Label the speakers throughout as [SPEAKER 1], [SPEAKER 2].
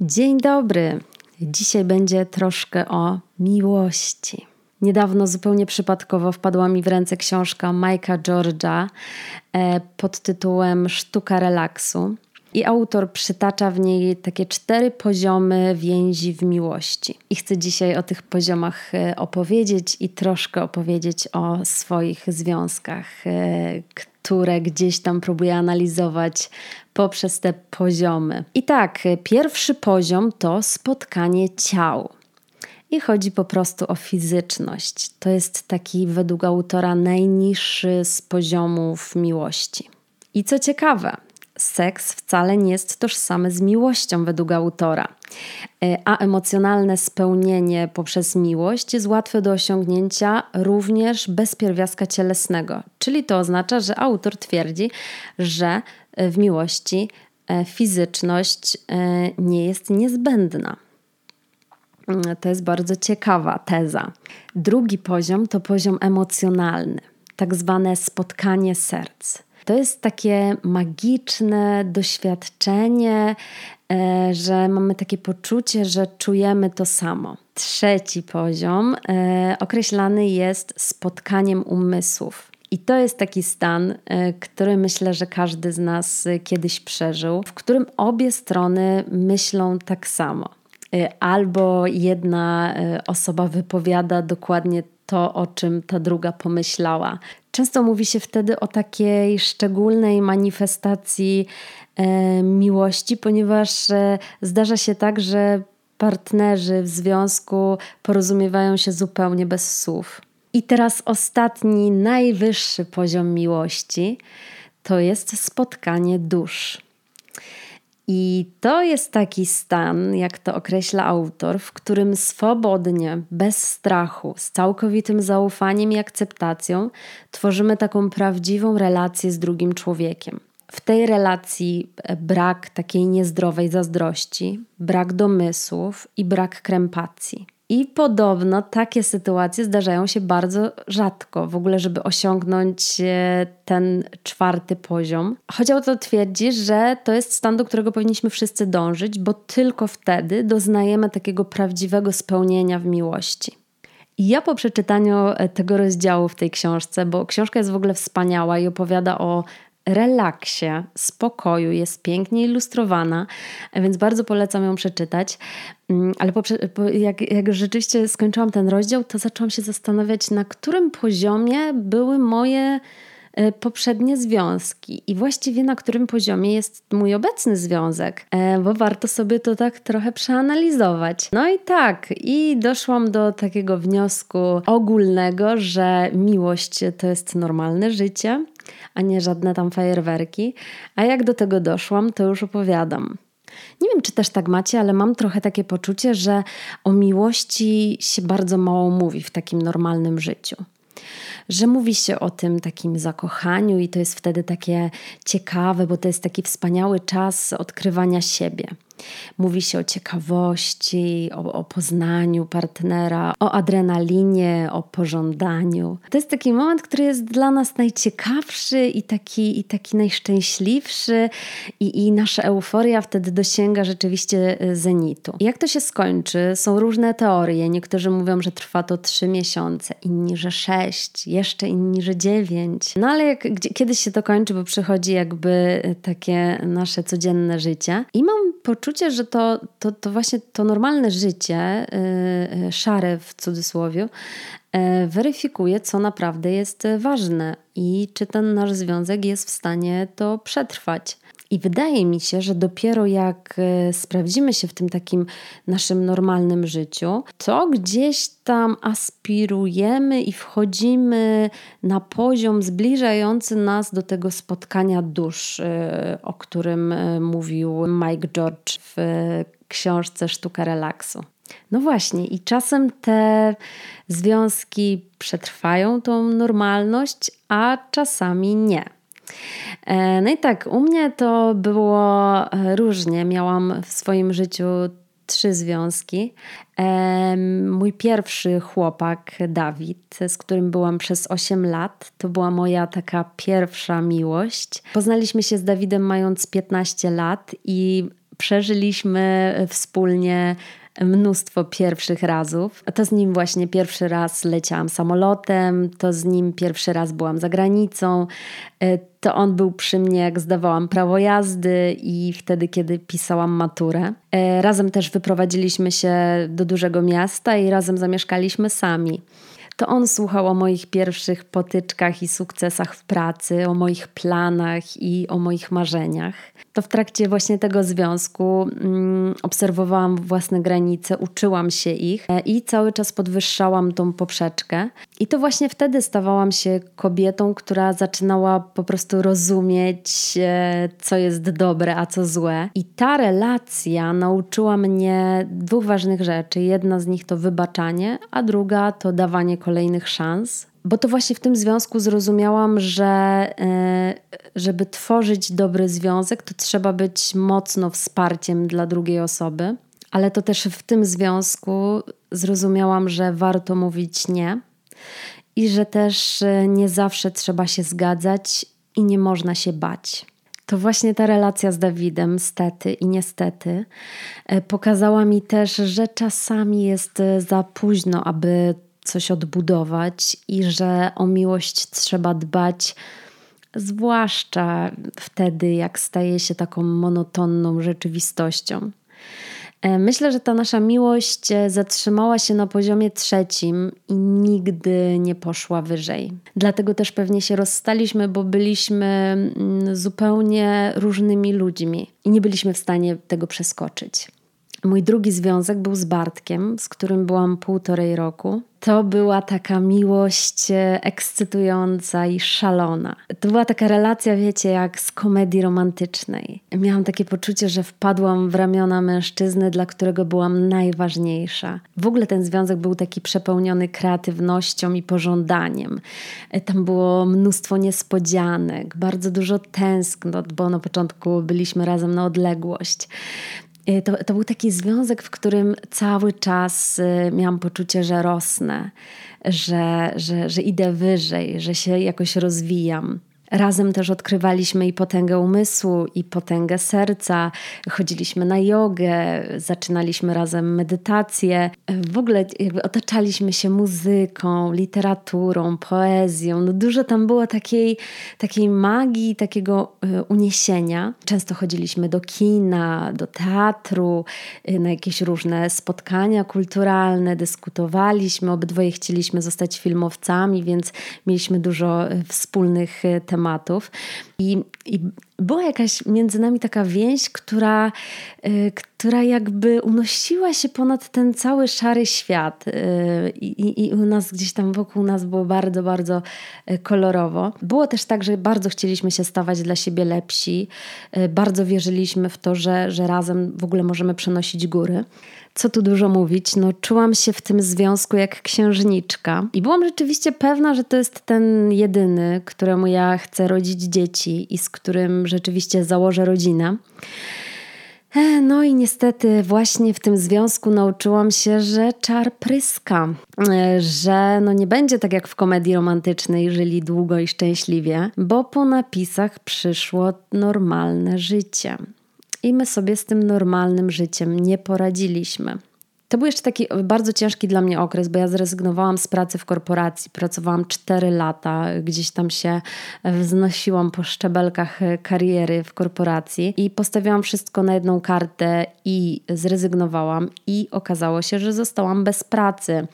[SPEAKER 1] Dzień dobry. Dzisiaj będzie troszkę o miłości. Niedawno zupełnie przypadkowo wpadła mi w ręce książka Majka George'a e, pod tytułem Sztuka relaksu. I autor przytacza w niej takie cztery poziomy więzi w miłości. I chcę dzisiaj o tych poziomach e, opowiedzieć i troszkę opowiedzieć o swoich związkach, e, które gdzieś tam próbuję analizować poprzez te poziomy. I tak, pierwszy poziom to spotkanie ciał. I chodzi po prostu o fizyczność. To jest taki, według autora, najniższy z poziomów miłości. I co ciekawe, seks wcale nie jest tożsamy z miłością według autora, e, a emocjonalne spełnienie poprzez miłość jest łatwe do osiągnięcia również bez pierwiastka cielesnego. Czyli to oznacza, że autor twierdzi, że w miłości e, fizyczność e, nie jest niezbędna. Mm, to jest bardzo ciekawa teza. Drugi poziom to poziom emocjonalny, tak zwane spotkanie serc. To jest takie magiczne doświadczenie, e, że mamy takie poczucie, że czujemy to samo. Trzeci poziom określany jest spotkaniem umysłów. I to jest taki stan, e, który myślę, że każdy z nas e, kiedyś przeżył, w którym obie strony myślą tak samo. E, albo jedna osoba wypowiada dokładnie to, o czym ta druga pomyślała. Często mówi się wtedy o takiej szczególnej manifestacji miłości, ponieważ zdarza się tak, że partnerzy w związku porozumiewają się zupełnie bez słów. I teraz ostatni, najwyższy poziom miłości to jest spotkanie dusz. I to jest taki stan, jak to określa autor, w którym swobodnie, bez strachu, z całkowitym zaufaniem i akceptacją tworzymy taką prawdziwą relację z drugim człowiekiem. W tej relacji brak takiej niezdrowej zazdrości, brak domysłów i brak krępacji. I podobno takie sytuacje zdarzają się bardzo rzadko, w ogóle, żeby osiągnąć e, ten czwarty poziom. Choć autor twierdzi, że to jest stan, do którego powinniśmy wszyscy dążyć, bo tylko wtedy doznajemy takiego prawdziwego spełnienia w miłości. I ja po przeczytaniu e, tego rozdziału w tej książce, bo książka jest w ogóle wspaniała i opowiada o relaksie, spokoju, jest pięknie ilustrowana, więc bardzo polecam ją przeczytać. Mm, ale po, jak, jak rzeczywiście skończyłam ten rozdział, to zaczęłam się zastanawiać, na którym poziomie były moje e, poprzednie związki i właściwie na którym poziomie jest mój obecny związek, e, bo warto sobie to tak trochę przeanalizować. No i tak, i doszłam do takiego wniosku ogólnego, że miłość to jest normalne życie, a nie żadne tam fajerwerki. A jak do tego doszłam, to już opowiadam. Nie wiem, czy też tak macie, ale mam trochę takie poczucie, że o miłości się bardzo mało mówi w takim normalnym życiu że mówi się o tym takim zakochaniu i to jest wtedy takie ciekawe, bo to jest taki wspaniały czas odkrywania siebie. Mówi się o ciekawości, o, o, poznaniu partnera, o adrenalinie, o pożądaniu. To jest taki moment, który jest dla nas najciekawszy i taki, i taki najszczęśliwszy, i, i nasza euforia wtedy dosięga rzeczywiście e, zenitu. Jak to się skończy? Są różne teorie. Niektórzy mówią, że trwa to trzy miesiące, inni, że sześć, jeszcze inni, że dziewięć. No ale jak, gdzie, kiedyś się to kończy, bo przychodzi jakby e, takie nasze codzienne życie. I mam poczucie, że to, to, to właśnie to normalne życie, yy, szare w cudzysłowie, yy, weryfikuje, co naprawdę jest ważne i czy ten nasz związek jest w stanie to przetrwać. I wydaje mi się, że dopiero jak e, sprawdzimy się w tym takim naszym normalnym życiu, to gdzieś tam aspirujemy i wchodzimy na poziom zbliżający nas do tego spotkania dusz, e, o którym e, mówił Mike George w książce Sztuka relaksu. No właśnie, i czasem te związki przetrwają tą normalność, a czasami nie. E, no i tak, u mnie to było e, różnie. Miałam w swoim życiu trzy związki. E, mój pierwszy chłopak, Dawid, z którym byłam przez 8 lat, to była moja taka pierwsza miłość. Poznaliśmy się z Dawidem mając 15 lat i Przeżyliśmy wspólnie mnóstwo pierwszych razów. To z nim właśnie pierwszy raz leciałam samolotem, to z nim pierwszy raz byłam za granicą. To on był przy mnie, jak zdawałam prawo jazdy i wtedy, kiedy pisałam maturę. E, razem też wyprowadziliśmy się do dużego miasta i razem zamieszkaliśmy sami to on słuchał o moich pierwszych potyczkach i sukcesach w pracy, o moich planach i o moich marzeniach. To w trakcie właśnie tego związku mm, obserwowałam własne granice, uczyłam się ich e, i cały czas podwyższałam tą poprzeczkę. I to właśnie wtedy stawałam się kobietą, która zaczynała po prostu rozumieć, e, co jest dobre, a co złe. I ta relacja nauczyła mnie dwóch ważnych rzeczy. Jedna z nich to wybaczanie, a druga to dawanie kolejnych szans. Bo to właśnie w tym związku zrozumiałam, że e, żeby tworzyć dobry związek, to trzeba być mocno wsparciem dla drugiej osoby. Ale to też w tym związku zrozumiałam, że warto mówić nie i że też e, nie zawsze trzeba się zgadzać i nie można się bać. To właśnie ta relacja z Dawidem, stety i niestety, e, pokazała mi też, że czasami jest za późno, aby coś odbudować i że o miłość trzeba dbać, zwłaszcza wtedy, jak staje się taką monotonną rzeczywistością. E, myślę, że ta nasza miłość e, zatrzymała się na poziomie trzecim i nigdy nie poszła wyżej. Dlatego też pewnie się rozstaliśmy, bo byliśmy mm, zupełnie różnymi ludźmi i nie byliśmy w stanie tego przeskoczyć. Mój drugi związek był z Bartkiem, z którym byłam półtorej roku. To była taka miłość e, ekscytująca i szalona. To była taka relacja, wiecie, jak z komedii romantycznej. Miałam takie poczucie, że wpadłam w ramiona mężczyzny, dla którego byłam najważniejsza. W ogóle ten związek był taki przepełniony kreatywnością i pożądaniem. E, tam było mnóstwo niespodzianek, bardzo dużo tęsknot, bo na początku byliśmy razem na odległość. Y, to, to był taki związek, w którym cały czas y, miałam poczucie, że rosnę, że, że, że idę wyżej, że się jakoś rozwijam. Razem też odkrywaliśmy i potęgę umysłu, i potęgę serca. Chodziliśmy na jogę, zaczynaliśmy razem medytację. W ogóle jakby otaczaliśmy się muzyką, literaturą, poezją. No dużo tam było takiej, takiej magii, takiego e, uniesienia. Często chodziliśmy do kina, do teatru, e, na jakieś różne spotkania kulturalne, dyskutowaliśmy. Obydwoje chcieliśmy zostać filmowcami, więc mieliśmy dużo e, wspólnych tematów tematów. I, i była jakaś między nami taka więź, która, y, która jakby unosiła się ponad ten cały szary świat. Y, I, I u nas gdzieś tam wokół nas było bardzo, bardzo y, kolorowo. Było też tak, że bardzo chcieliśmy się stawać dla siebie lepsi. Bardzo wierzyliśmy w to, że, że razem w ogóle możemy przenosić góry co tu dużo mówić, no czułam się w tym związku jak księżniczka. I byłam rzeczywiście pewna, że to jest ten jedyny, któremu ja chcę rodzić dzieci i z którym rzeczywiście założę rodzinę. E, no i niestety właśnie w tym związku nauczyłam się, że czar pryska, e, że no nie będzie tak jak w komedii romantycznej, żyli długo i szczęśliwie, bo po napisach przyszło normalne życie i my sobie z tym normalnym życiem nie poradziliśmy. To był jeszcze taki bardzo ciężki dla mnie okres, bo ja zrezygnowałam z pracy w korporacji. Pracowałam 4 lata, gdzieś tam się wznosiłam po szczebelkach kariery w korporacji i postawiłam wszystko na jedną kartę i zrezygnowałam. I okazało się, że zostałam bez pracy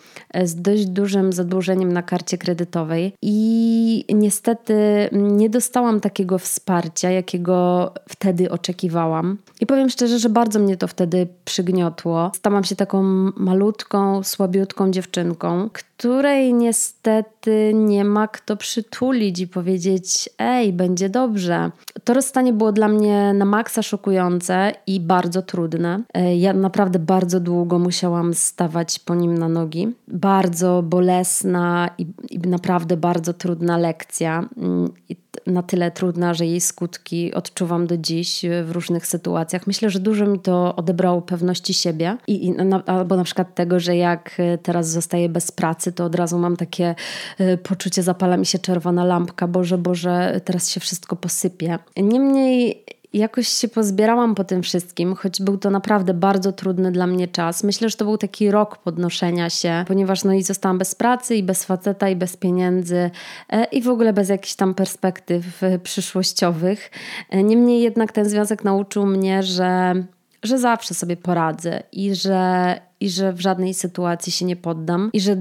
[SPEAKER 1] z dość dużym zadłużeniem na karcie kredytowej. I niestety nie dostałam takiego wsparcia, jakiego wtedy oczekiwałam. I powiem szczerze, że bardzo mnie to wtedy przygniotło. Stałam się taką malutką, słabiutką dziewczynką, której niestety nie ma kto przytulić i powiedzieć: Ej, będzie dobrze. To rozstanie było dla mnie na maksa szokujące i bardzo trudne. E, ja naprawdę bardzo długo musiałam stawać po nim na nogi. Bardzo bolesna i, i naprawdę bardzo trudna lekcja. Mm, I na tyle trudna, że jej skutki odczuwam do dziś w różnych sytuacjach. Myślę, że dużo mi to odebrało pewności siebie i, i na, albo na przykład tego, że jak teraz zostaję bez pracy, to od razu mam takie y, poczucie, zapala mi się czerwona lampka, Boże, Boże, teraz się wszystko posypie. Niemniej jakoś się pozbierałam po tym wszystkim, choć był to naprawdę bardzo trudny dla mnie czas. Myślę, że to był taki rok podnoszenia się, ponieważ no i zostałam bez pracy i bez faceta i bez pieniędzy e, i w ogóle bez jakichś tam perspektyw e, przyszłościowych. E, niemniej jednak ten związek nauczył mnie, że, że zawsze sobie poradzę i że, i że w żadnej sytuacji się nie poddam i że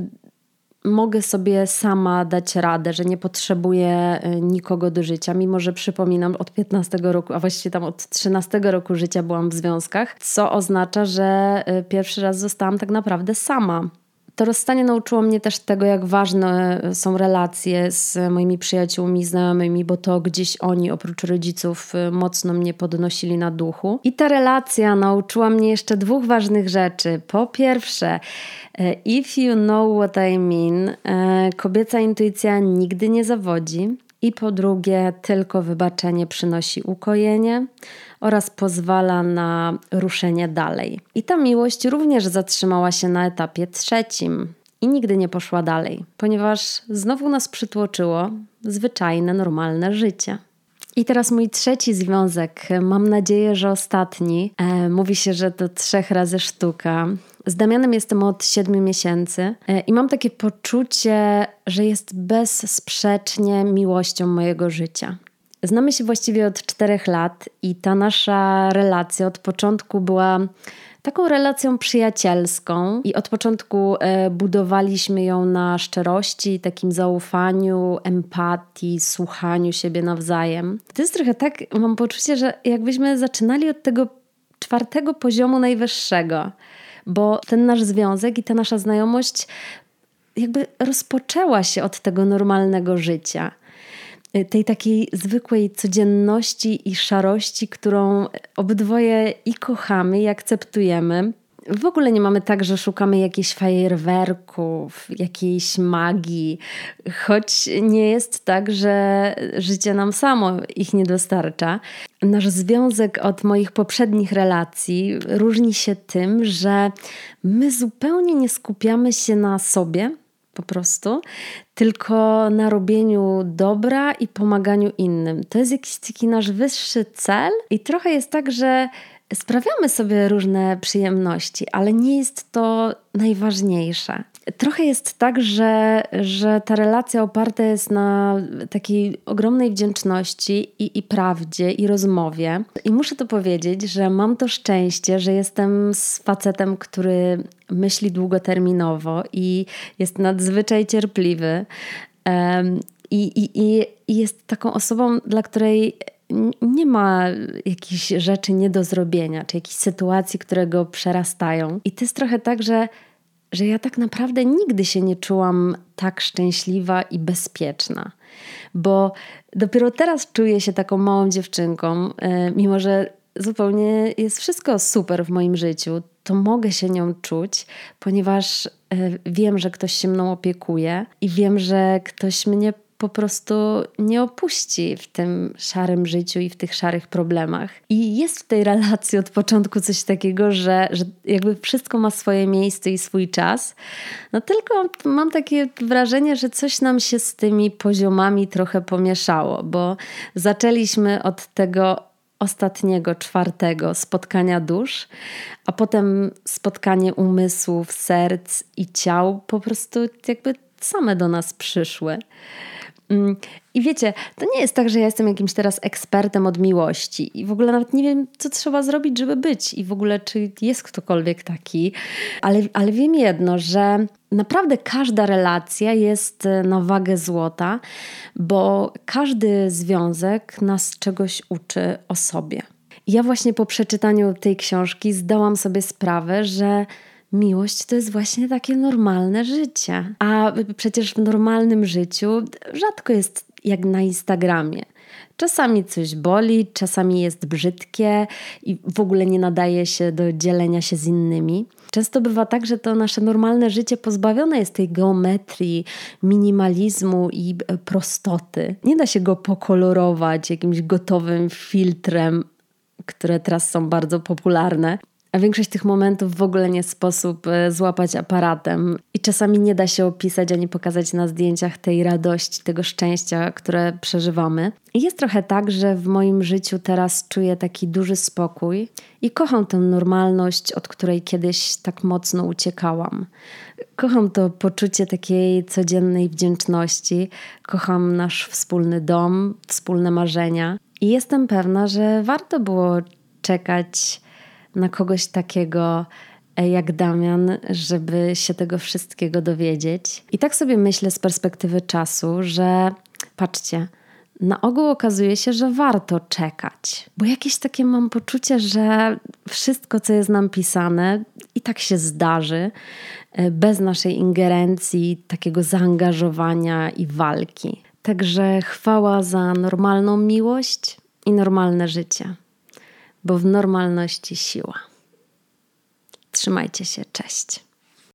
[SPEAKER 1] mogę sobie sama dać radę, że nie potrzebuję y, nikogo do życia, mimo że przypominam od 15 roku, a właściwie tam od 13 roku życia byłam w związkach, co oznacza, że y, pierwszy raz zostałam tak naprawdę sama. To rozstanie nauczyło mnie też tego, jak ważne są relacje z moimi przyjaciółmi, znajomymi, bo to gdzieś oni, oprócz rodziców, mocno mnie podnosili na duchu. I ta relacja nauczyła mnie jeszcze dwóch ważnych rzeczy. Po pierwsze, e, if you know what I mean, e, kobieca intuicja nigdy nie zawodzi. I po drugie, tylko wybaczenie przynosi ukojenie oraz pozwala na ruszenie dalej. I ta miłość również zatrzymała się na etapie trzecim i nigdy nie poszła dalej, ponieważ znowu nas przytłoczyło zwyczajne, normalne życie. I teraz mój trzeci związek, mam nadzieję, że ostatni. E, mówi się, że to trzech razy sztuka. Z Damianem jestem od siedmiu miesięcy e, i mam takie poczucie, że jest bezsprzecznie miłością mojego życia. Znamy się właściwie od czterech lat i ta nasza relacja od początku była taką relacją przyjacielską i od początku e, budowaliśmy ją na szczerości, takim zaufaniu, empatii, słuchaniu siebie nawzajem. To jest trochę tak, mam poczucie, że jakbyśmy zaczynali od tego czwartego poziomu najwyższego, bo ten nasz związek i ta nasza znajomość jakby rozpoczęła się od tego normalnego życia tej takiej zwykłej codzienności i szarości, którą obydwoje i kochamy, i akceptujemy. W ogóle nie mamy tak, że szukamy jakichś fajerwerków, jakiejś magii, choć nie jest tak, że życie nam samo ich nie dostarcza. Nasz związek od moich poprzednich relacji różni się tym, że my zupełnie nie skupiamy się na sobie, po prostu, tylko na robieniu dobra i pomaganiu innym. To jest jakiś taki nasz wyższy cel, i trochę jest tak, że sprawiamy sobie różne przyjemności, ale nie jest to najważniejsze. Trochę jest tak, że, że ta relacja oparta jest na takiej ogromnej wdzięczności i, i prawdzie, i rozmowie. I muszę to powiedzieć, że mam to szczęście, że jestem z facetem, który myśli długoterminowo i jest nadzwyczaj cierpliwy. Um, i, i, I jest taką osobą, dla której nie ma jakichś rzeczy nie do zrobienia, czy jakichś sytuacji, które go przerastają. I to jest trochę tak, że, że ja tak naprawdę nigdy się nie czułam tak szczęśliwa i bezpieczna, bo dopiero teraz czuję się taką małą dziewczynką, e, mimo że zupełnie jest wszystko super w moim życiu, to mogę się nią czuć, ponieważ e, wiem, że ktoś się mną opiekuje i wiem, że ktoś mnie po prostu nie opuści w tym szarym życiu i w tych szarych problemach. I jest w tej relacji od początku coś takiego, że, że jakby wszystko ma swoje miejsce i swój czas. No tylko mam takie wrażenie, że coś nam się z tymi poziomami trochę pomieszało, bo zaczęliśmy od tego ostatniego, czwartego spotkania dusz, a potem spotkanie umysłów, serc i ciał po prostu jakby same do nas przyszły. Mm, I wiecie, to nie jest tak, że ja jestem jakimś teraz ekspertem od miłości i w ogóle nawet nie wiem, co trzeba zrobić, żeby być i w ogóle, czy jest ktokolwiek taki, ale, ale wiem jedno, że naprawdę każda relacja jest e, na wagę złota, bo każdy związek nas czegoś uczy o sobie. Ja właśnie po przeczytaniu tej książki zdałam sobie sprawę, że miłość to jest właśnie takie normalne życie. A przecież w normalnym życiu rzadko jest jak na Instagramie. Czasami coś boli, czasami jest brzydkie i w ogóle nie nadaje się do dzielenia się z innymi. Często bywa tak, że to nasze normalne życie pozbawione jest tej geometrii, minimalizmu i prostoty. Nie da się go pokolorować jakimś gotowym filtrem, które teraz są bardzo popularne A większość tych momentów w ogóle nie sposób e, złapać aparatem i czasami nie da się opisać ani pokazać na zdjęciach tej radości, tego szczęścia, które przeżywamy. I jest trochę tak, że w moim życiu teraz czuję taki duży spokój i kocham tę normalność, od której kiedyś tak mocno uciekałam. Kocham to poczucie takiej codziennej wdzięczności, kocham nasz wspólny dom, wspólne marzenia i jestem pewna, że warto było czekać na kogoś takiego e, jak Damian, żeby się tego wszystkiego dowiedzieć. I tak sobie myślę z perspektywy czasu, że patrzcie, na ogół okazuje się, że warto czekać, bo jakieś takie mam poczucie, że wszystko, co jest nam pisane, i tak się zdarzy, e, bez naszej ingerencji, takiego zaangażowania i walki. Także chwała za normalną miłość i normalne życie bo w normalności siła. Trzymajcie się, cześć.